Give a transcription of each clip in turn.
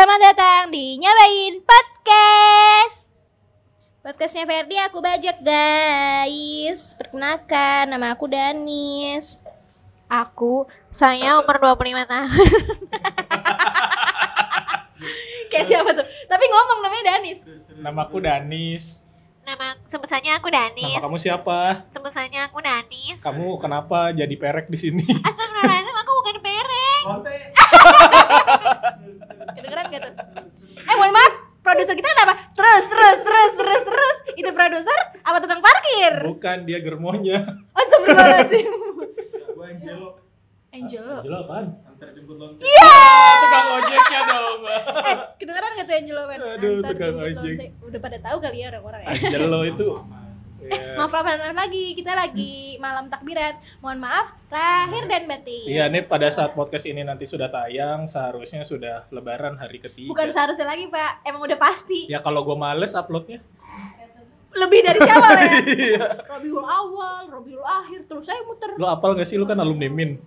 Selamat datang di Nyobain Podcast. Podcastnya Ferdi aku bajak guys. Perkenalkan nama aku Danis. Aku saya umur 25 tahun. Kayak siapa tuh? Tapi ngomong namanya Danis. Namaku Danis. Nama sebut saja aku Danis. Nama kamu siapa? Sebut saja aku Danis. Kamu kenapa jadi perek di sini? Astagfirullahaladzim aku bukan pereng Kedengeran gak tuh? Eh mohon maaf Produser kita kenapa? Terus, terus, terus, terus, terus Itu produser apa tukang parkir? Bukan dia germonya. Astagfirullahaladzim Gue Angelo Angelo Angelo apaan? antar jemput lonte. Iya Ah, tukang ojeknya dong. Eh kedengeran gak tuh Angelo? Aduh, Antar tukang jemput ojek. Udah pada tahu kali ya orang-orang ya Angelo itu. Eh, Ya. maaf maaf lagi, kita lagi malam takbiran. Mohon maaf, lahir dan batin. Iya, nih pada saat podcast ini nanti sudah tayang, seharusnya sudah lebaran hari ketiga. Bukan seharusnya lagi pak, emang udah pasti. Ya kalau gue males uploadnya. Lebih dari Syawal ya. Iya. Robiul awal, Robiul akhir, terus saya muter. Lo apal gak sih? Lu kan alumni Min.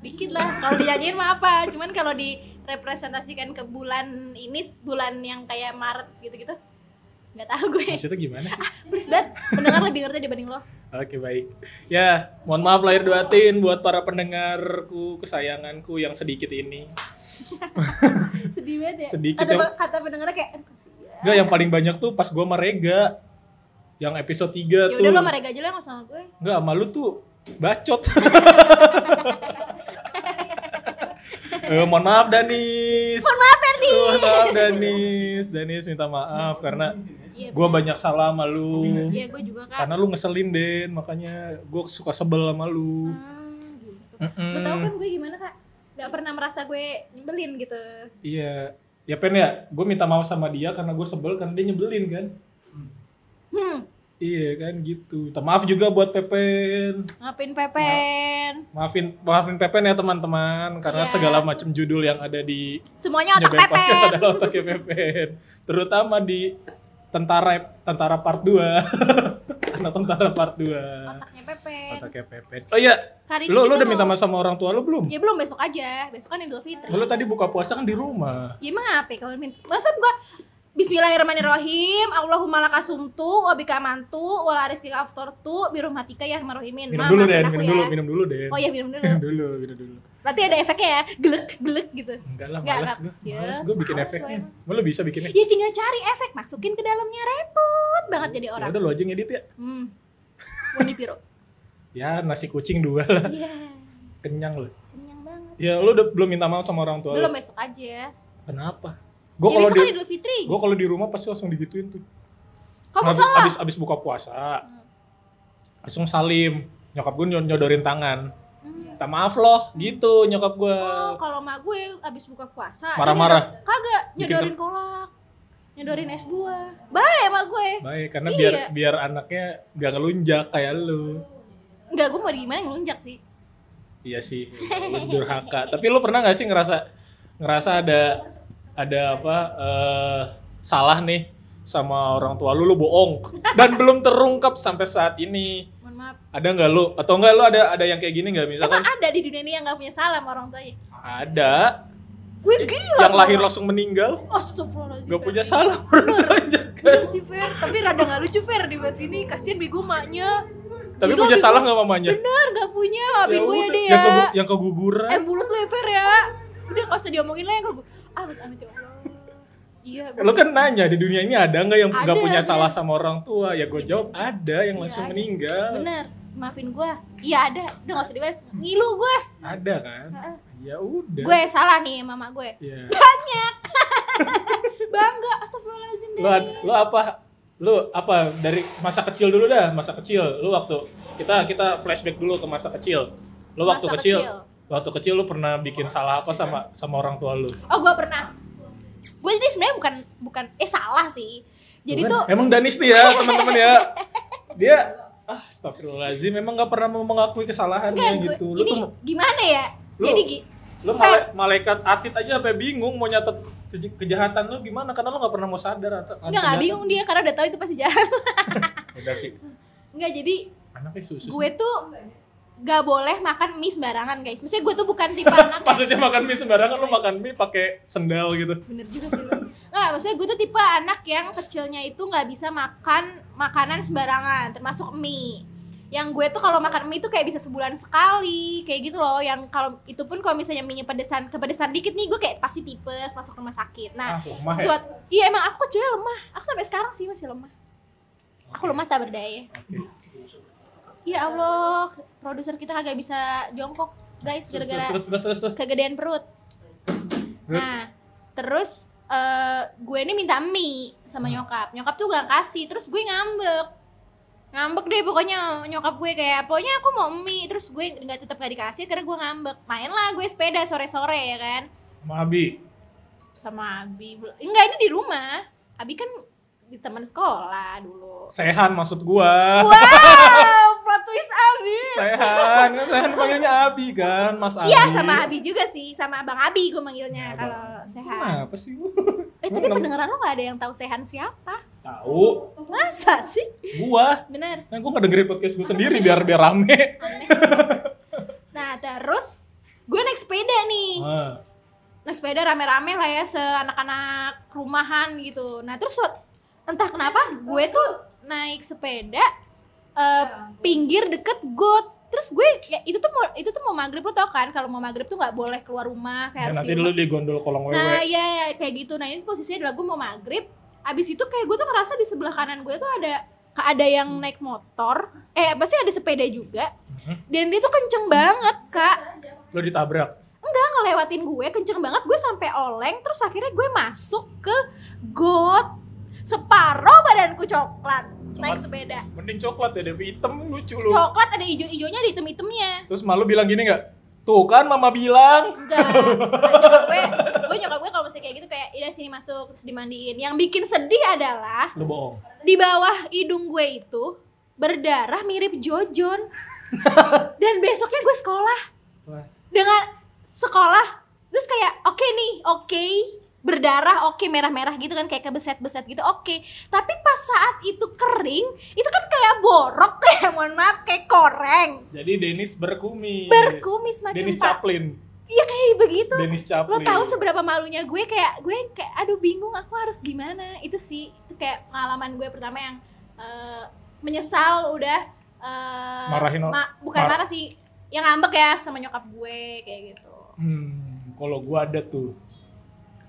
Dikit lah, kalau dinyanyiin mah apa. Cuman kalau direpresentasikan ke bulan ini, bulan yang kayak Maret gitu-gitu. Nggak tahu gue. Maksudnya gimana sih? Please banget, pendengar lebih ngerti dibanding lo. Oke baik. Ya, mohon maaf lahir batin buat para pendengarku kesayanganku yang sedikit ini. Sedih banget ya. Sedikit kata, yang- kata pendengarnya kayak. Enggak, yang paling banyak tuh pas gua sama Rega. Yang episode 3 Ya tuh. udah lo mereka aja lah sama gue. Enggak, sama lu tuh bacot. eh, mohon maaf Danis. Mohon maaf Ferdi. Mohon maaf Danis. Danis minta maaf karena Iya, gua banyak salah sama lu. Iya gue juga kan. Karena lu ngeselin Den, makanya gua suka sebel sama lu. Ah, gitu. Mm-mm. Lo tau kan gue gimana kak? Gak pernah merasa gue nyebelin gitu. Iya. Ya Pen ya, gue minta maaf sama dia karena gue sebel karena dia nyebelin kan. Hmm, Iya kan gitu. Maaf juga buat Pepen. ngapain Pepen? Maafin maafin Pepen ya teman-teman karena Iya. segala macam judul yang ada di Semuanya otak Nyobain Podcast Pepen. adalah otaknya Pepen. Terutama di tentara tentara part 2. Anak tentara part 2. Otaknya Pepen. Otaknya Pepen. Oh iya, Hari lu lu udah minta maaf sama orang tua lu belum? Ya belum besok aja. Besok kan Idul Fitri. Lu tadi buka puasa kan di rumah. Ya emang apa ya kalau minta? Masa gua Bismillahirrahmanirrahim. Allahumma lakasumtu wa bika mantu wa la rizqika aftortu bi rahmatika ya arhamar rahimin. Minum dulu Den, aku minum ya. dulu, minum dulu Den. Oh iya minum dulu. Minum dulu, minum dulu. Berarti ada efeknya ya. Gelek gelek gitu. Enggak lah, males gue. Ya, Males gue bikin efeknya. lo lu bisa bikinnya? Ya tinggal cari efek, masukin ke dalamnya repot banget jadi Ya orang. udah lu aja ngedit ya. Hmm. Wani Piro. Ya nasi kucing dua lah. Iya, Kenyang lu. kenyang banget. Ya lu udah belum minta maaf sama orang tua Belum lu. besok aja. Kenapa? Gue ya kalau di gue kalau di rumah pasti langsung digituin tuh. Kamu abis, salah. Abis, abis buka puasa, langsung salim. Nyokap gue nyodorin tangan. Hmm. Minta maaf loh, gitu nyokap gue. Oh, kalau mak gue abis buka puasa, Marah-marah. Kagak, nyodorin kolak. Nyodorin es buah. Baik emak gue. Baik, karena Iya. biar biar anaknya gak ngelunjak kayak lu. Enggak, gue mau gimana ngelunjak sih. Iya sih, lu durhaka. Tapi lu pernah gak sih ngerasa ngerasa ada ada apa eh, salah nih sama orang tua lu lu bohong dan belum terungkap sampai saat ini. Mohon maaf. Ada nggak lu atau enggak lu ada ada yang kayak gini nggak misalkan Emang ada di dunia ini yang gak punya salah sama orang tuanya? ada Gue gila. yang lahir langsung meninggal Astagfirullahaladzim. gak punya salah. Bener sih Fer, tapi rada gak lucu Fer di bahas ini. Kasian bego maknya. Tapi Gila, punya salah nggak mamanya? Bener, gak punya. Maafin gue ya deh yang, ya. kegu- yang keguguran. Eh mulut lu ya Fer ya. Udah gak usah diomongin lah yang kegu. Amit amit ya Allah. Iya. Lu kan nanya di dunia ini ada nggak yang nggak Ada, punya bener. salah sama orang tua? Ya gue jawab ada yang Iya, langsung ada. meninggal. Bener, maafin gue. Iya ada, udah gak usah dibahas. Ngilu gue. Ada kan? Heeh. Ya udah. Gue salah nih mama gue. Ya. Bangga, astagfirullahaladzim ad- lu apa? Lu apa dari masa kecil dulu dah, masa kecil. Lu waktu kita kita flashback dulu ke masa kecil. Lu waktu Masa kecil, kecil. Waktu kecil lu pernah bikin salah apa sama sama orang tua lu? Oh gue pernah. Gue ini sebenarnya bukan bukan eh salah sih. Jadi Bukan? tuh emang Danis nih ya teman-teman ya. Dia ah astagfirullahaladzim memang nggak pernah mau mengakui kesalahannya enggak gue. gitu. Lu Ini tuh gimana ya? Lu- Jadi lu mala- malaikat atit aja sampai bingung mau nyatet kejahatan lu gimana karena lu nggak pernah mau sadar atau enggak enggak bingung dia karena udah tahu itu pasti jahat. Udah sih. Enggak jadi Anaknya susu. gue tuh gak boleh makan mie sembarangan guys. Maksudnya gue tuh bukan tipe anak yang- Maksudnya makan mie sembarangan lu makan mie pakai sendal gitu. bener juga sih lu. Nggak, maksudnya gue tuh tipe anak yang kecilnya itu nggak bisa makan makanan sembarangan, termasuk mie. Yang gue tuh kalau makan mie tuh kayak bisa sebulan sekali, kayak gitu loh. Yang kalau itu pun kalau misalnya mie pedesan, kepedesan dikit nih, gue kayak pasti tipes, masuk rumah sakit. Nah, Ah, lemah ya. suat, iya emang aku kecilnya lemah. Aku sampai sekarang sih masih lemah. Aku lemah tak berdaya. Oke. Ya Allah, produser kita kagak bisa jongkok, guys, gara-gara kegedean perut. Terus? Nah, terus eh, gue ini minta mie sama Hmm. nyokap. Nyokap tuh gak kasih, terus gue ngambek. Ngambek deh pokoknya nyokap gue kayak pokoknya aku mau mie terus gue nggak tetap gak dikasih karena gue ngambek. Main lah gue sepeda sore-sore ya kan Sama Abi. sama Abi. Enggak ini di rumah. Abi kan di teman sekolah dulu. Sehan maksud gua. Wow, plot twist Abi. Sehan, kan Sehan panggilnya Abi kan, Mas Abi. Iya sama Abi juga sih, sama Bang Abi gue manggilnya Ya, kalau sehat. Kenapa sih lu? Eh tapi pendengaran lo gak ada yang tahu Sehan siapa? Tahu, Masa sih? gua. Bener. Kan gua ngedengerin podcast gua sendiri biar biar rame. Nah terus gue naik sepeda nih. Ah, Naik sepeda rame-rame lah ya se-anak-anak rumahan gitu. Nah terus entah kenapa gue tuh naik sepeda eh, pinggir deket got. Terus gue ya, itu tuh mau itu tuh mau maghrib lo tau kan kalau mau maghrib tuh nggak boleh keluar rumah kayak harus nanti dulu rumah. di gondol kolong wewe. Nah iya iya, kayak gitu. Nah ini posisinya adalah gue mau maghrib. Abis itu kayak gue tuh ngerasa di sebelah kanan gue tuh ada ada yang naik motor. Eh pasti ada sepeda juga. Dan dia tuh kenceng banget kak. Lu ditabrak. Enggak ngelewatin gue kenceng banget. Gue sampai oleng. Terus akhirnya gue masuk ke got. Separoh badanku coklat. Naik sepeda. Mending coklat ya, Devi hitam lucu lu. Coklat ada ijo-ijonya ada item-itemnya. Terus malu bilang gini nggak? Tuh kan mama bilang. Enggak. Gue, gue nyokap gue kalau misalnya kayak gitu kayak udah sini masuk terus dimandiin. Yang bikin sedih adalah Lu bohong. di bawah hidung gue itu berdarah mirip Jojon. Dan besoknya gue sekolah dengan sekolah terus kayak oke nih, oke berdarah oke merah-merah gitu kan kayak kebeset-beset gitu oke tapi pas saat itu kering itu kan kayak borok kayak mohon maaf kayak koreng Jadi Dennis berkumis. berkumis macam Dennis Chaplin. iya kayak begitu Dennis lo Chaplin. tahu seberapa malunya gue kayak gue kayak aduh bingung aku harus gimana itu sih itu kayak pengalaman gue pertama yang eh, menyesal udah eh, Marahin ma- bukan mar- marah sih yang ngambek ya sama nyokap gue kayak gitu Hmm, kalau gua ada tuh.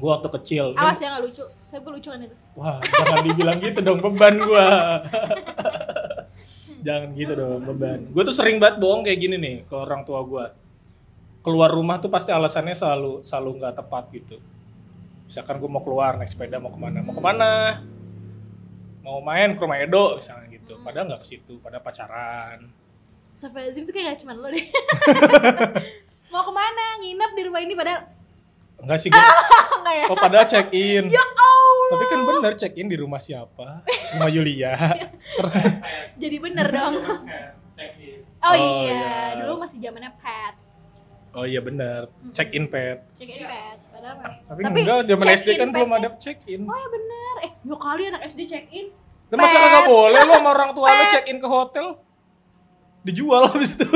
Gua waktu kecil. Awas ya nggak lucu saya gue lucu kan itu Wah, jangan dibilang gitu dong beban gua. jangan gitu dong beban. Gue tuh sering banget bohong kayak gini nih ke orang tua gua. Keluar rumah tuh pasti alasannya selalu selalu nggak tepat gitu. Misalkan gue mau keluar naik sepeda mau ke mana? Mau ke mana? Mau main ke rumah Edo misalnya gitu. Padahal nggak ke situ, pada pacaran. Astagfirullahaladzim tuh kayak gak cuma lo deh mau ke mana nginep di rumah ini padahal Enggak sih gue. enggak ya Oh padahal check in. ya Allah Tapi kan bener check in di rumah siapa? Rumah Yulia. jadi bener dong oh, Oh, iya iya. dulu masih zamannya pet Oh iya bener. Check in pet. check in pet padahal mah. Tapi, enggak, zaman SD kan belum pet-nya- ada check in. Oh ya bener. Eh, dua kali anak SD check in. Lah masa kagak boleh lo sama orang tua lo check in ke hotel? Dijual habis itu.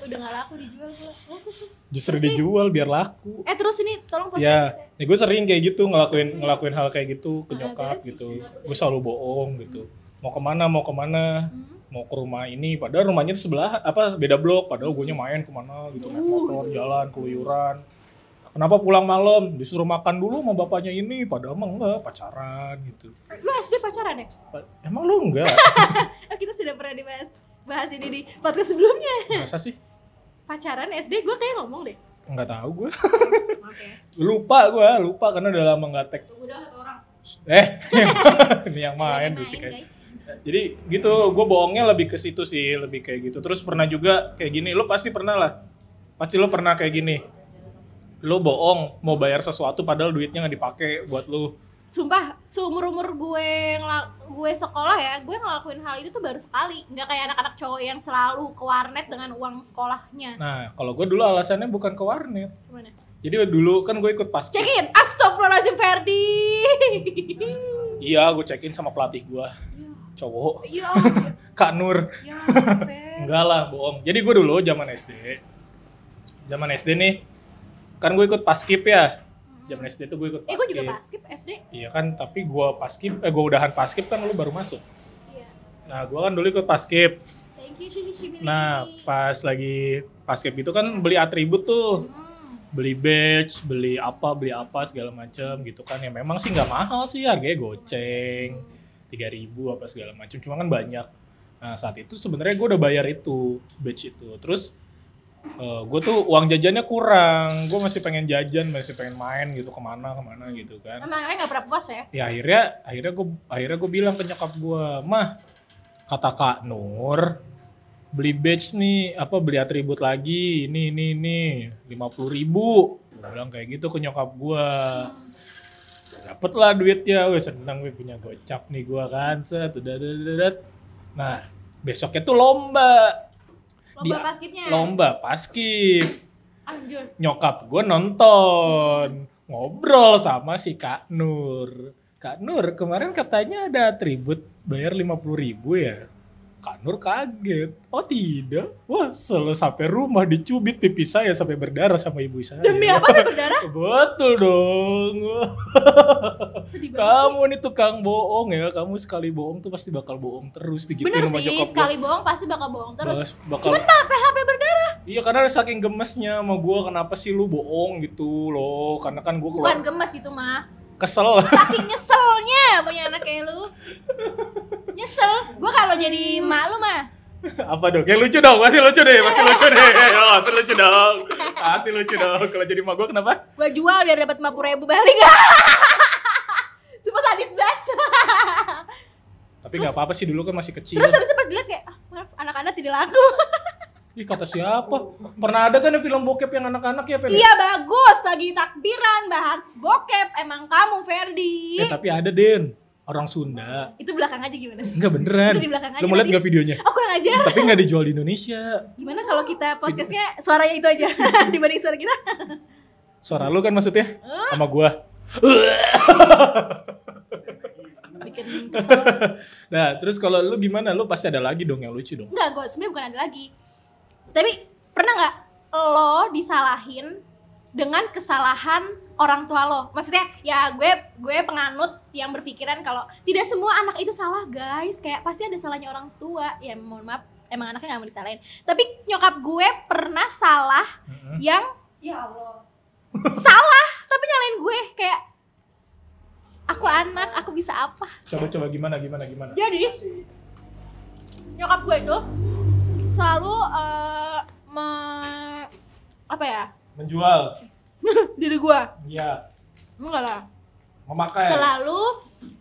Udah gak laku dijual tuh. Justru dijual biar laku. Eh terus ini tolong Ya, ya gue sering kayak gitu ngelakuin ngelakuin hal kayak gitu ke Ah, nyokap terus? gitu. Gue selalu bohong gitu. Mau ke mana, mau ke mana, Hmm. mau ke rumah ini. Padahal rumahnya tuh sebelah apa beda blok. Padahal gue main ke mana gitu naik motor, jalan, keluyuran. Kenapa pulang malam? Disuruh makan dulu sama bapaknya ini. Padahal mah enggak, pacaran gitu. Lu SD pacaran ya? Pa- Emang lu enggak? Kita sudah pernah dibahas bahas ini di podcast sebelumnya. Masa sih? Pacaran SD gue kayak ngomong deh. Enggak tahu gue. Oke. lupa gue, lupa karena udah lama nggak tag. Udah satu orang. Eh, ini yang main aja. guys. Jadi gitu, gue bohongnya lebih ke situ sih, lebih kayak gitu. Terus pernah juga kayak gini, lo pasti pernah lah. Pasti lo pernah kayak gini. Lo bohong mau bayar sesuatu padahal duitnya nggak dipakai buat lo. Sumpah, seumur umur gue gue sekolah ya, gue ngelakuin hal itu tuh baru sekali. Nggak kayak anak-anak cowok yang selalu ke warnet dengan uang sekolahnya. Nah, kalau gue dulu alasannya bukan ke warnet. Gimana? Jadi dulu kan gue ikut pas. Check in. Astagfirullahaladzim Ferdi. Iya, gue check in sama pelatih gue. cowok Ya, Kak Nur ya, enggak lah bohong jadi gue dulu zaman SD zaman SD nih kan gue ikut paskip ya zaman SD tuh gue ikut Eh, paskip gue juga paskip SD. iya kan tapi gue paskip eh gue udahan paskip kan lu baru masuk Iya. nah gue kan dulu ikut paskip Thank you, Shibili. nah pas lagi paskip itu kan beli atribut tuh Hmm. beli badge, beli apa, beli apa segala macam gitu kan. Ya memang sih nggak mahal sih harganya goceng. 3000 apa segala macam. Cuma kan banyak. Nah, saat itu sebenarnya gue udah bayar itu badge itu. Terus gue tuh uang jajannya kurang. Gue masih pengen jajan, masih pengen main gitu ke mana ke mana gitu kan. Emang anaknya nggak pernah puas ya? Ya akhirnya akhirnya gue akhirnya gue bilang ke nyokap gue, mah kata Kak Nur beli badge nih apa beli atribut lagi ini ini ini lima puluh ribu gue bilang kayak gitu ke nyokap gue dapet lah duitnya gue seneng gue punya gocap nih gue kan set udah, udah, udah. nah besoknya tuh lomba Lomba Di- paskipnya. lomba paskip Anjir. nyokap gue nonton ngobrol sama si Kak Nur. Kak Nur kemarin katanya ada atribut bayar lima puluh ribu ya. Kak Nur kaget. Oh tidak. Wah selalu sampai rumah dicubit pipi saya sampai berdarah sama ibu saya. Demi apa dia berdarah? Betul dong. Sedih Kamu nih tukang bohong ya. Kamu sekali bohong tuh pasti bakal bohong terus digituin Bener sama sih, gua. sekali bohong pasti bakal bohong terus. Bas- bakal Cuman apa HP berdarah? Iya karena saking gemesnya sama gue kenapa sih lu bohong gitu loh karena kan gue Bukan keluar gemes itu mah. kesel Saking nyeselnya punya anak kayak lu. Nyesel. Gua kalau jadi emak lu mah. apa dong yang lucu dong masih lucu deh masih lucu deh oh, masih lucu dong pasti lucu dong kalau jadi emak gue kenapa Gua jual biar dapat 50 ribu balik. Sumpah sadis banget. tapi nggak apa-apa sih dulu kan masih kecil Terus habis itu pas dilihat kayak, ah, maaf anak-anak tidak laku. ih kata siapa pernah ada kan ya film bokep yang anak-anak ya Pen? iya bagus, lagi takbiran bahas bokep. Emang kamu Ferdi. Eh, tapi ada Den orang Sunda. Itu belakang aja gimana? Enggak beneran. Itu di belakang aja. Lu mau lihat nggak videonya? Oh kurang aja. tapi nggak dijual di Indonesia. Gimana kalau kita podcastnya suaranya itu aja? Dibanding suara kita? suara lu kan maksudnya? Sama gua. Bikin kesel. nah terus kalau lu gimana? Lu pasti ada lagi dong yang lucu dong. Enggak, gue sebenarnya bukan ada lagi. Tapi pernah nggak lo disalahin dengan kesalahan orang tua lo? Maksudnya ya gue gue penganut yang berpikiran kalau tidak semua anak itu salah guys. Kayak pasti ada salahnya orang tua. Ya mohon maaf, emang anaknya nggak mau disalahin. Tapi nyokap gue pernah salah Mm-mm. yang ya Allah salah tapi nyalain gue kayak aku anak aku bisa apa coba-coba gimana gimana gimana jadi nyokap gue itu selalu eh, me- apa ya menjual. Diri gue iya. Enggak lah. Memakai. Selalu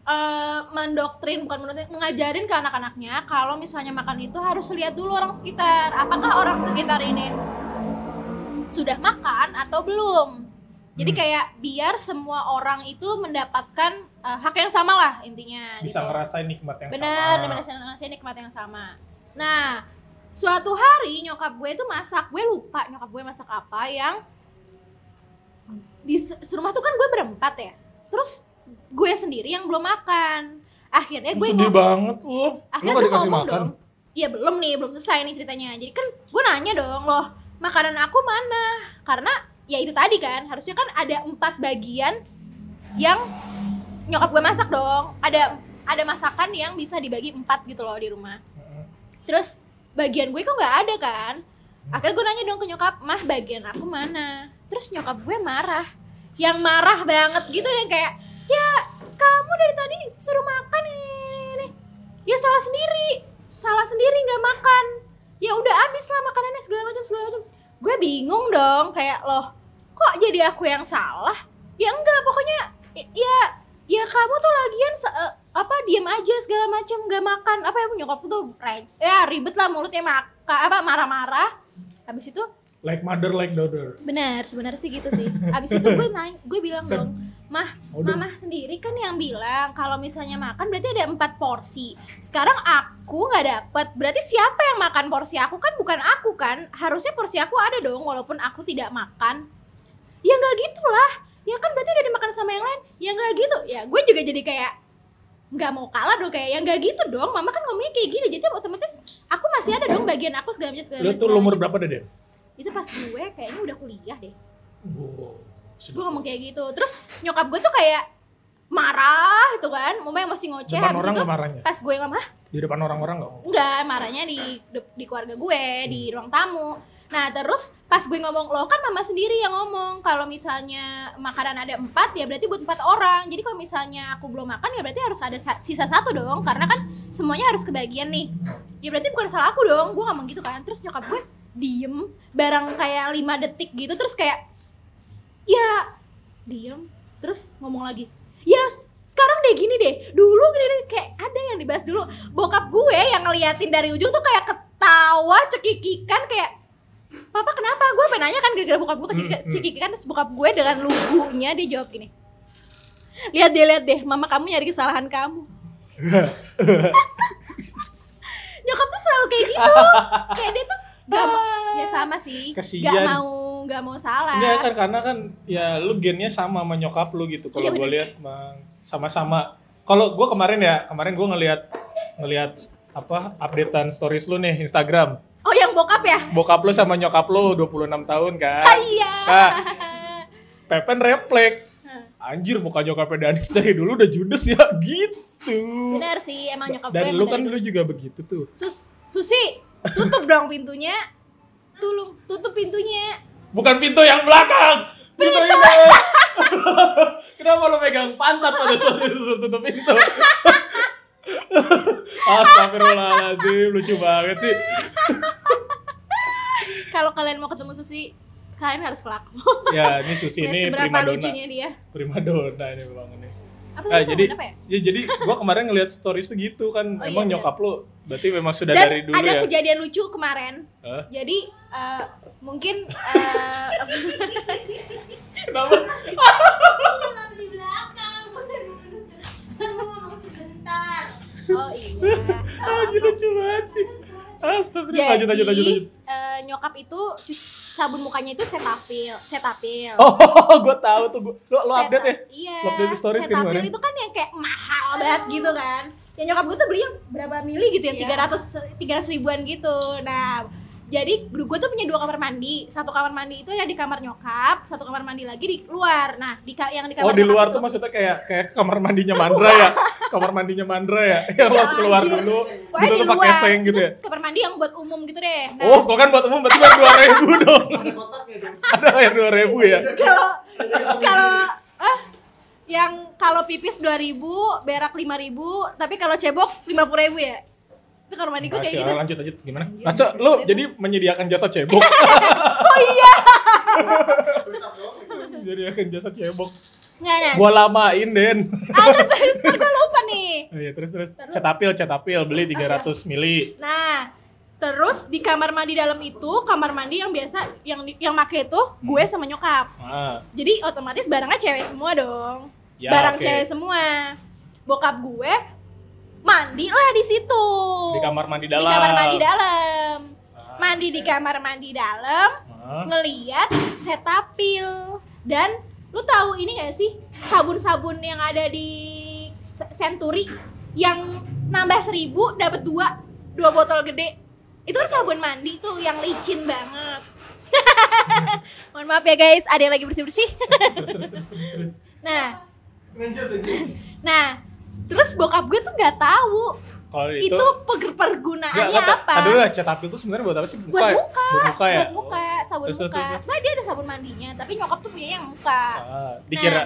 eh, mendoktrin bukan mendoktrin mengajarin ke anak-anaknya kalau misalnya makan itu harus lihat dulu orang sekitar. Apakah orang sekitar ini sudah makan atau belum? Jadi Hmm. kayak biar semua orang itu mendapatkan eh, hak yang sama lah intinya bisa gitu. ngerasain nikmat yang Bener, sama. bener ngerasain nikmat yang sama. Nah, suatu hari nyokap gue itu masak, gue lupa nyokap gue masak apa yang di rumah tuh kan gue berempat ya. Terus gue sendiri yang belum makan. Akhirnya gue sedih ngom- banget lu akhirnya gak gue ngomong makan dong. Iya belum nih, belum selesai nih ceritanya. Jadi kan gue nanya dong, loh makanan aku mana? Karena ya itu tadi kan, harusnya kan ada empat bagian yang nyokap gue masak dong. Ada ada masakan yang bisa dibagi empat gitu loh di rumah. Terus bagian gue kok nggak ada kan? Akhirnya gue nanya dong ke nyokap, mah bagian aku mana? Terus nyokap gue marah, yang marah banget gitu yang kayak, ya kamu dari tadi suruh makan ini, ya salah sendiri, salah sendiri nggak makan. Ya udah habis lah makanannya segala macam segala macam. Gue bingung dong, kayak loh, kok jadi aku yang salah? Ya enggak, pokoknya i- ya ya kamu tuh lagian se- eh, diam aja segala macam nggak makan. Apa ya nyokap tuh ya ribet lah mulutnya maka apa marah-marah. Habis itu like mother like daughter. Benar sebenarnya sih gitu sih. Habis itu gue nanya gue bilang Sen- dong mah Aduh. mama sendiri kan yang bilang kalau misalnya makan berarti ada empat porsi. Sekarang aku nggak dapet. Berarti siapa yang makan porsi aku? Kan bukan aku kan. Harusnya porsi aku ada dong walaupun aku tidak makan. Ya nggak gitulah ya kan berarti udah dimakan sama yang lain. Ya nggak gitu. Ya gue juga jadi kayak nggak mau kalah dong kayak yang nggak gitu dong mama kan ngomongnya kayak gini jadi otomatis aku masih ada dong bagian aku segala macam segala Lu macam, tuh segala umur berapa deh, Den? itu pas gue kayaknya udah kuliah deh Wow. gue ngomong kayak gitu terus nyokap gue tuh kayak marah gitu kan mama yang masih ngoceh Depan habis orang itu marahnya? pas gue ngomong "Hah? Di depan orang-orang gak ngomong? enggak marahnya di di keluarga gue di ruang tamu nah terus pas gue ngomong lo kan mama sendiri yang ngomong. Kalau misalnya makanan ada empat ya berarti buat empat orang. Jadi kalau misalnya aku belum makan ya berarti harus ada sa- sisa satu dong. Karena kan semuanya harus kebagian nih. Ya berarti bukan salah aku dong. Gue ngomong gitu kan. Terus nyokap gue diem barang kayak lima detik gitu. Terus kayak ya diem. Terus ngomong lagi ya s- sekarang deh gini deh. Dulu gini deh. Kayak ada yang dibahas dulu. Bokap gue yang ngeliatin dari ujung tuh kayak ketawa cekikikan kayak papa kenapa gue pengen nanya kan gara-gara bokap gue kecekik- Hmm, hmm. cekikikan terus bokap gue dengan lugunya dia jawab gini lihat deh lihat deh mama kamu nyari kesalahan kamu nyokap tuh selalu kayak gitu kayak dia tuh gak ya sama sih Kasian. gak mau gak mau salah Enggak kan karena kan ya lu gennya sama sama nyokap lu gitu. Kalau Iya, gue lihat sama-sama. Kalau gue kemarin ya, kemarin gue ngelihat ngelihat apa updatean stories lu nih Instagram. Oh yang bokap ya Bokap lu sama nyokap lu 26 tahun kan. iya Kak, Pepen refleks. Anjir muka nyokapnya Danis dari dulu udah judes ya gitu. benar sih emang nyokap gue Dan lu kan dulu juga begitu tuh. Sus, Susi, tutup dong pintunya. Tolong, tutup pintunya. Bukan pintu yang belakang. Pintu ini. Kenapa lo megang pantat pada saat itu tutup pintu? Astagfirullahaladzim, lucu banget sih. Kalau kalian mau ketemu Susi, kalian harus ke laku. Ya, ini Susi Lihat ini seberapa primadona. lucunya dia. Primadona ini memang ini. Apa Ah, sih, jadi apa ya? ya jadi gua kemarin ngeliat stories tuh gitu kan Oh, emang iya, nyokap lu berarti memang sudah Dan dari dulu ada ya. kejadian lucu kemarin. Hah? Jadi eh, mungkin Kenapa? di belakang mau ngomong sebentar oh iya. Ah, gila lucu banget sih. Astagfirullah, lanjut lanjut lanjut lanjut. eh, nyokap itu sabun mukanya itu Cetaphil, Cetaphil. Oh, gua tahu tuh. Gua, lo, lo update ya? Iya. Lo update di stories kan Cetaphil kemarin? itu kan yang kayak mahal banget gitu kan. Ya nyokap gue tuh beli yang berapa mili gitu ya, Iya. 300 300 ribuan gitu. Nah, jadi gue tuh punya dua kamar mandi. Satu kamar mandi itu ya di kamar nyokap, satu kamar mandi lagi di luar. Nah, di yang di kamar Oh di luar itu- tuh maksudnya kayak kayak kamar mandinya Mandra ya? Kamar mandinya Mandra ya? Yang lo harus keluar anjir. dulu, gitu tuh pakai seng gitu Itu ya? Kamar mandi yang buat umum gitu deh. Nah, Oh, kok kan buat umum berarti bayar dua ribu dong? Ada. Ada bayar dua ribu ya? kalau kalau ah yang kalau pipis 2000, berak 5000, tapi kalau cebok 50000 ya. Itu kamar mandi gue kayak Masya gitu. Allah, lanjut lanjut gimana? Masa anjir. lo jadi menyediakan jasa cebok? Oh iya. Doang lagi. menyediakan jasa cebok. Nggak, nah. Gua lamain Den. Ah, ntar gue lupa nih. Oh iya terus terus. Cetapil cetapil beli 300 mili. Nah, terus di kamar mandi dalam itu, kamar mandi yang biasa yang yang make itu gue sama nyokap. Ah, Jadi otomatis barangnya cewek semua dong. Ya, Barang oke. cewek semua. Bokap gue mandi lah di situ. di kamar mandi dalam. Di kamar mandi dalam. Ah, Mandi di kamar mandi dalam, ah. ngeliat setapil dan lu tahu ini gak sih sabun-sabun yang ada di Century yang nambah seribu dapat dua dua botol gede itu kan sabun mandi tuh yang licin banget mohon maaf ya guys ada yang lagi bersih bersih nah Lanjut lanjut. nah bokap gue tuh nggak tahu Kalau itu, itu, per- pergunaannya kata- apa Aduh, cetapil itu sebenarnya buat apa sih? Muka buat muka, Buat muka ya? buat muka, sabun Terus, muka. terus. Sebenarnya dia ada sabun mandinya, tapi nyokap tuh punya yang muka. Ah, dikira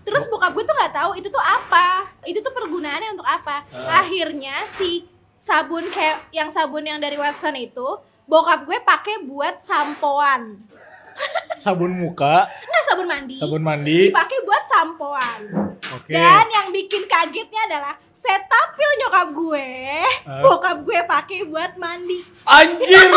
Terus bokap gue tuh nggak tahu itu tuh apa, itu tuh pergunaannya untuk apa. Ah. Akhirnya si sabun kayak yang sabun yang dari Watson itu, bokap gue pakai buat sampoan. Sabun muka, Nah sabun mandi, sabun mandi. dipakai buat sampoan. Oke. Dan yang bikin kagetnya adalah setapil nyokap gue, Ah. bokap gue pakai buat mandi. Anjir.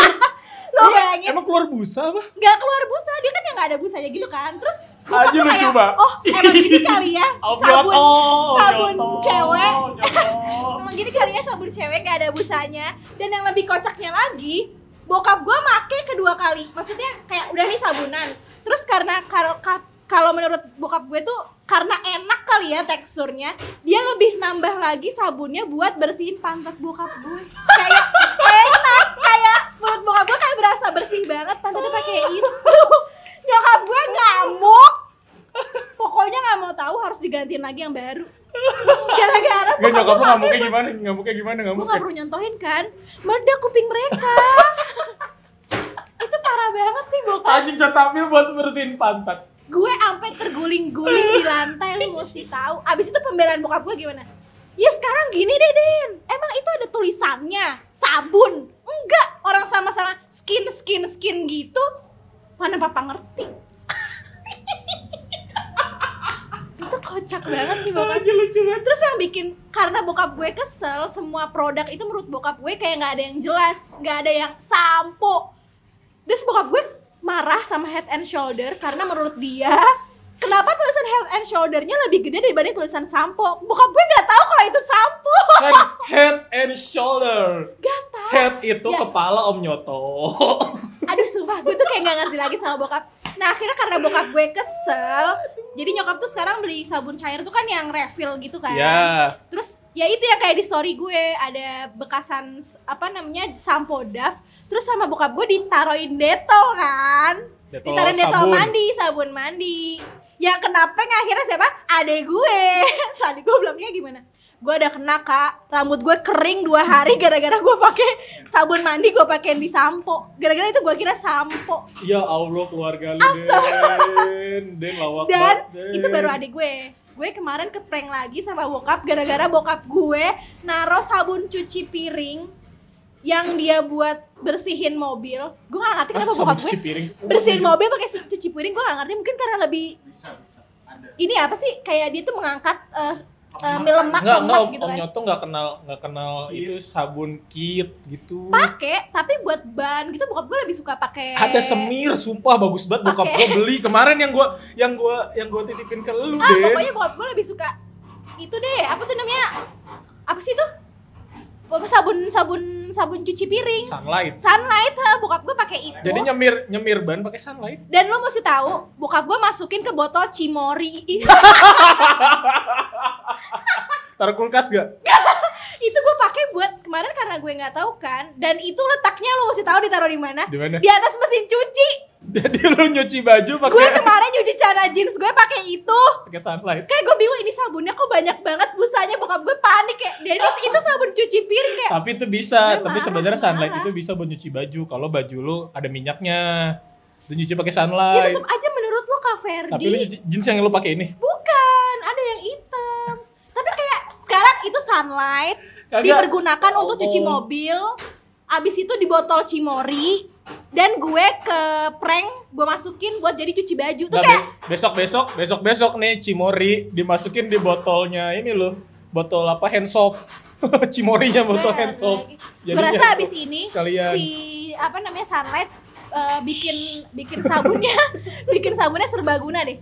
Lo bayangin Emang keluar busa apa? nggak keluar busa dia kan yang nggak ada busanya gitu kan terus tuh lucu, kayak Mbak. oh emang gini kali ya Oh, sabun nyoto, sabun nyoto, cewek nyoto. emang gini kali ya sabun cewek nggak ada busanya dan yang lebih kocaknya lagi bokap gua make kedua kali maksudnya kayak udah nih sabunan terus karena kalau ka- kalau menurut bokap gue tuh karena enak kali ya teksturnya. Dia lebih nambah lagi sabunnya buat bersihin pantat bokap gue. Kayak enak, kayak menurut bokap gue kayak berasa bersih banget pantatnya pakai itu. Nyokap gue ngamuk. Pokoknya nggak mau tahu harus digantiin lagi yang baru. Gara-gara Gak nyokap lu gue ngamuknya gimana? Ngamuknya gimana? gue Ngamuknya? gak perlu nyontohin kan? Meledak kuping mereka. Itu parah banget sih bokap. Anjing cetamil buat bersihin pantat. gue sampai terguling-guling di lantai lu mesti tahu. Abis itu pembelaan bokap gue gimana? Ya sekarang gini deh Den emang itu ada tulisannya? Sabun? Enggak. Orang sama-sama skin skin skin gitu. Mana papa ngerti itu kocak banget sih bokap Anjing lucu banget. Terus yang bikin karena bokap gue kesel, semua produk itu menurut bokap gue kayak nggak ada yang jelas, nggak ada yang sampo. Terus bokap gue marah sama Head and Shoulder karena menurut dia kenapa tulisan Head and Shoulder-nya lebih gede dibanding tulisan sampo. Bokap gue nggak tahu kalau itu sampo. Kan head and shoulder. Gak tahu. Head itu Ya. kepala Om Nyoto. Aduh sumpah gue tuh kayak gak ngerti lagi sama bokap Nah akhirnya karena bokap gue kesel Jadi nyokap tuh sekarang beli sabun cair tuh kan yang refill gitu kan ya. Terus ya itu yang kayak di story gue ada bekasan apa namanya sampo Dove. Terus sama bokap gue ditaruhin detol kan. Detol ditaruhin detol sabun. mandi, sabun mandi. Yang kena prank akhirnya siapa? Adek gue. Tadi gue bilangnya gimana? Gue ada kena kak, rambut gue kering dua hari gara-gara gue pakai sabun mandi gue pakein di sampo. Gara-gara itu gue kira sampo. Ya Allah keluarga lu Den. Den lawak Dan Den. itu baru adik gue. Gue kemarin ke prank lagi sama bokap gara-gara bokap gue naro sabun cuci piring yang dia buat bersihin mobil. Gue gak ngerti kenapa bokap cuci gue piring. bersihin mobil pakai cuci piring. Gue gak ngerti mungkin karena lebih Bisa, bisa. Ada. ini apa sih kayak dia tuh mengangkat eh, eh, mie lemak Enggak, enggak lemak Om, gitu Om kan. Nyoto enggak kenal enggak kenal itu sabun kit gitu. Pakai tapi buat ban gitu bokap gue lebih suka pakai Ada semir, sumpah bagus banget bokap gua beli kemarin yang gua yang gua yang gua titipin ke lu, Ah, Den. pokoknya bokap gue lebih suka itu deh, apa tuh namanya? Apa sih itu? Sabun sabun sabun cuci piring. Sunlight. Sunlight, ha, bokap gue pakai itu. Jadi nyemir nyemir ban pakai sunlight. Dan lo mesti tahu, bokap gue masukin ke botol cimori. Taruh kulkas gak? itu gue pakai buat kemarin karena gue nggak tahu kan. Dan itu letaknya lo mesti tahu ditaruh di mana? Di mana? Di atas mesin cuci. Jadi lu nyuci baju Gue pakai kemarin nyuci celana jeans gue pakai itu. pakai sunlight. Kayak gue bingung ini sabunnya kok banyak banget busanya bokap gue panik kayak. Dennis itu sabun cuci piring kayak. Tapi itu bisa, Gue tapi sebenarnya sunlight marah. itu bisa buat nyuci baju kalau baju lu ada minyaknya. Itu nyuci pakai Ya sunlight. tetap aja menurut lo Kak Ferdi. Tapi lu jeans yang lu pakai ini. Bukan, ada yang hitam. Tapi kayak sekarang itu sunlight Kagak. dipergunakan untuk cuci Oh. mobil. Abis itu di botol Cimori dan gue ke prank gue masukin buat jadi cuci baju. Tuh kayak be- besok besok besok besok nih Cimori dimasukin di botolnya ini loh. Botol apa hand soap. Cimorinya botol hand soap. gue rasa abis ini sekalian. si apa namanya sunlight eh, bikin bikin sabunnya. Bikin sabunnya serbaguna deh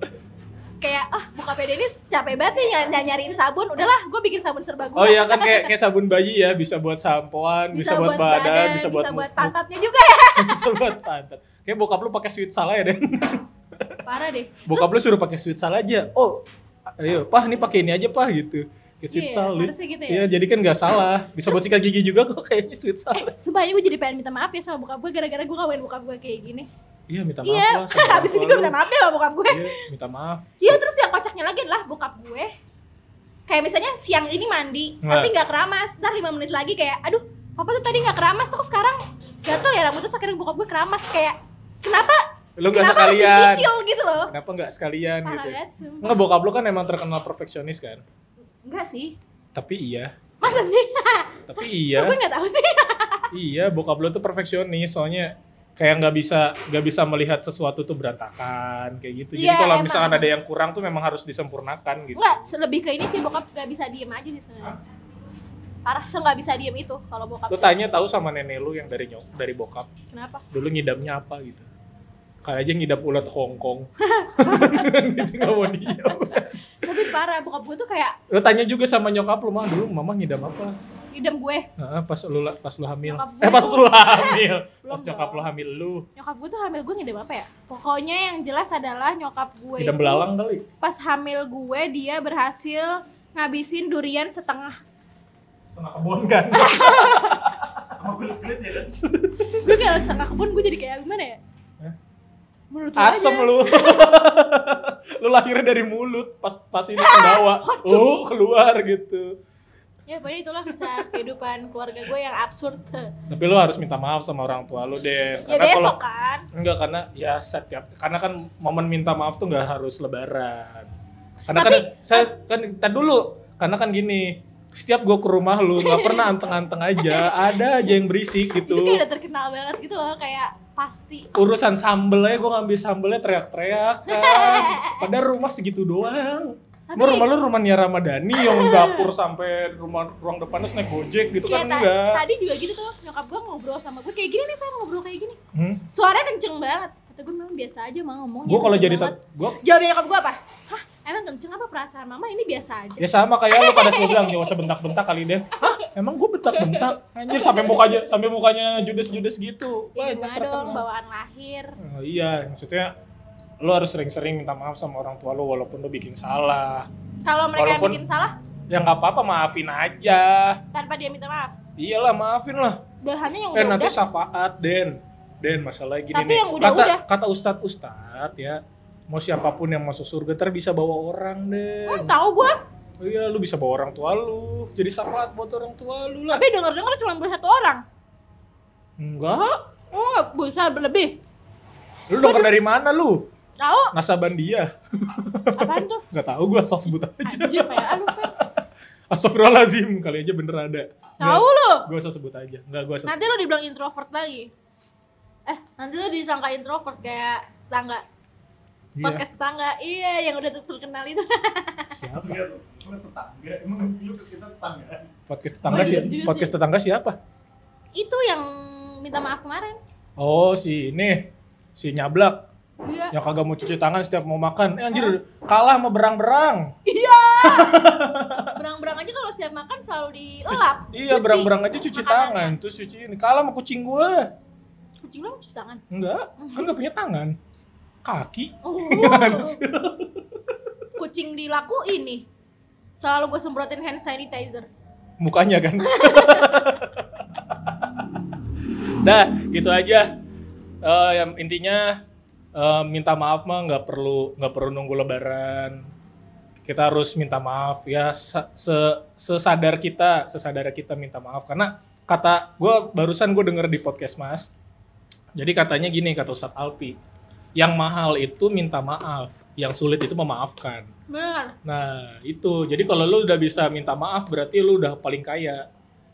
kayak ah buka Dennis capek banget nih ny- ny- nyariin sabun. Udahlah gue bikin sabun serbaguna oh iya kan kayak kayak sabun bayi ya bisa buat sampoan bisa, buat, badan, bisa buat bisa buat pantatnya juga ya. Bisa buat pantat. Kayak bokap lu pakai sweet salah ya Den? Parah deh. Bokap lu suruh pakai sweet salah aja. Oh ayo pah nih pakai ini aja pah gitu. Kayak sweet Iya, sal harusnya gitu ya. iya jadi kan nggak salah. Bisa buat sikat gigi juga kok kayaknya sweet sal eh sumpah ini gue jadi pengen minta maaf ya sama bokap gue gara-gara gue kawain bokap gue kayak gini iya minta maaf iya. lah sama orang ini gue minta maaf deh sama bokap gue. Iya minta maaf. Iya terus yang kocaknya lagi adalah bokap gue. Kayak misalnya siang ini mandi Nggak. tapi nggak keramas. Ntar lima menit lagi kayak aduh papa tuh tadi nggak keramas tuh kok sekarang gatel ya rambut tuh akhirnya bokap gue keramas kayak kenapa? Lu nggak kenapa harus sekalian? dicicil gitu loh. Kenapa nggak sekalian parah gitu? banget. Enggak bokap lu kan emang terkenal perfeksionis kan? Enggak sih. Tapi iya. Masa sih? Tapi gue iya nggak tahu sih? Iya bokap lu tuh perfeksionis soalnya kayak nggak bisa nggak bisa melihat sesuatu tuh berantakan kayak gitu. Jadi Iya, kalau misalkan ada yang kurang tuh memang harus disempurnakan gitu. Enggak, lebih ke ini sih bokap nggak bisa diem aja sih sebenarnya. Parah se nggak bisa diem itu kalau bokap lu tanya tahu sama nenek lu yang dari nyok dari bokap. Kenapa? Dulu ngidamnya apa gitu? Kayak aja ngidap ulat hongkong gitu nggak mau diam tapi parah bokap gue tuh kayak Lu tanya juga sama nyokap lu, mah dulu mama ngidam apa? Idem gue Heeh, pas lu pas lu hamil. Gue Eh pas lu hamil. Pas nyokap lu hamil lu. nyokap gue tuh hamil gue ngidem apa ya pokoknya yang jelas adalah nyokap gue Ngidam itu belalang kali. pas hamil gue dia berhasil ngabisin durian setengah Setengah kebun kan. Sama kulit-kulit ya kan? gue kayak setengah kebun gue jadi kayak gimana ya Hah? menurut lu Asem aja. lu. lu lahirnya dari mulut pas pas ini ke bawah. Oh, keluar gitu. Ya pokoknya itulah kisah kehidupan keluarga gue yang absurd. Tapi lu harus minta maaf sama orang tua lu deh. ya besok kan. Enggak karena ya setiap karena kan momen minta maaf tuh nggak harus lebaran. Karena Tapi- kan saya kan tadi dulu. Karena kan gini setiap gua ke rumah lu nggak pernah anteng-anteng aja. Ada aja yang berisik itu gitu kayak udah terkenal banget gitu loh kayak pasti. Urusan sambel aja gue ngambil sambelnya teriak-teriak kan. Padahal rumah segitu doang Tapi- rumah lu rumah Nia Ramadhani yang dapur sampai rumah ruang depannya naik gojek gitu kayak kan enggak tadi juga gitu tuh nyokap gue ngobrol sama gue kayak gini nih pengen ngobrol kayak gini hmm? suaranya kenceng banget kata gue memang biasa aja mah ngomongnya gue kalau jadi gua jawabnya nyokap gue apa hah emang kenceng apa perasaan mama ini biasa aja Ya sama kayak lu pada selalu bilang jangan usah bentak-bentak kali deh. Hah? Emang gue bentak-bentak? Anjir sampai mukanya sampai mukanya judes-judes gitu. ya Banyak dong bawaan lahir Oh, iya, maksudnya lu harus sering-sering minta maaf sama orang tua lu walaupun lu bikin salah. kalau mereka yang Walaupun- bikin salah Ya nggak apa-apa, maafin aja. tanpa dia minta maaf Iyalah, maafin lah. bahannya yang Eh nanti udah-udah syafaat, Den. Den, masalah gini Tapi nih. yang udah-udah. Kata, kata ustadz ustadz ya, mau siapa pun yang masuk surga ntar bisa bawa orang, Den. hmm, tahu gue Oh iya, lu bisa bawa orang tua lu. Jadi syafaat buat orang tua lu lah. tapi denger dengar cuma boleh satu orang Enggak. oh bisa berlebih Lu denger dari mana lu? Tahu Nasaban dia. apaan tuh Enggak tahu gua asal sebut aja. anjir Fer. Astagfirullahalazim, kali aja bener ada. tahu lu Gua asal sebut aja. Enggak gua asal. nanti lu dibilang introvert lagi eh nanti lu disangka introvert kayak tetangga Iya. podcast tetangga iya yang udah terkenal itu Siapa? Emang tetangga. Emang lu kita tetangga. Podcast tetangga Oh, sih. iya juga Podcast tetangga siapa? itu yang minta maaf kemarin Oh, si ini. Si nyablak iya yang kagak mau cuci tangan setiap mau makan. Eh anjir, kalah sama berang-berang. berang-berang aja kalau siap makan selalu dilelap Iya, Cuci berang-berang aja cuci makanannya. tangan. Terus cuci ini. Kalah sama kucing gua. kucing lu cuci tangan Enggak, kan enggak punya tangan. Kaki. oh. kucing di laku ini selalu gue semprotin hand sanitizer mukanya kan. Dah, gitu aja. Eh, yang intinya eh, minta maaf mah nggak perlu nggak perlu nunggu lebaran. Kita harus minta maaf ya se, se- sesadar kita, sesadar kita minta maaf karena kata gue barusan gue denger di podcast Mas. Jadi katanya gini kata Ustadz Alpi, yang mahal itu minta maaf, yang sulit itu memaafkan. bener Nah, itu. Jadi kalau lu udah bisa minta maaf berarti lu udah paling kaya.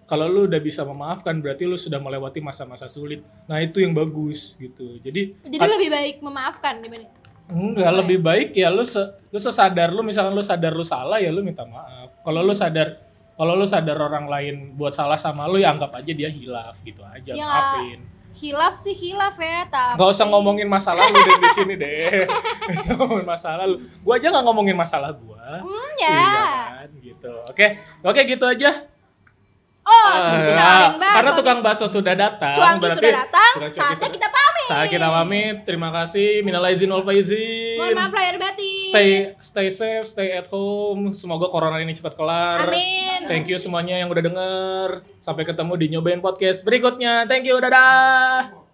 Kalau lu udah bisa memaafkan berarti lu sudah melewati masa-masa sulit. Nah, itu yang bagus gitu. Jadi jadi lebih baik memaafkan dibanding enggak lebih baik ya lu se, lu sesadar lu misalkan lu sadar lu salah ya lu minta maaf. Kalau lu sadar kalau lu sadar orang lain buat salah sama lu ya anggap aja dia hilaf gitu aja, Ya, maafin. hilaf sih hilaf ya tapi Gak usah ngomongin masalah lu deh di sini deh. Gak usah ngomongin masalah lu. Gua aja gak ngomongin masalah gua. hmm, ya Iya kan, gitu. Oke, oke gitu aja. Oh sih nawarin bakso karena tukang bakso sudah datang, Cuangki berarti sudah datang saatnya kita pamit Saat kita pamit, terima kasih. Minal aizin wal faizin. mohon maaf lahir batin Stay stay safe, stay at home. Semoga corona ini cepat kelar. amin Thank you semuanya yang udah denger. Sampai ketemu di nyobain podcast berikutnya. Thank you, dadah.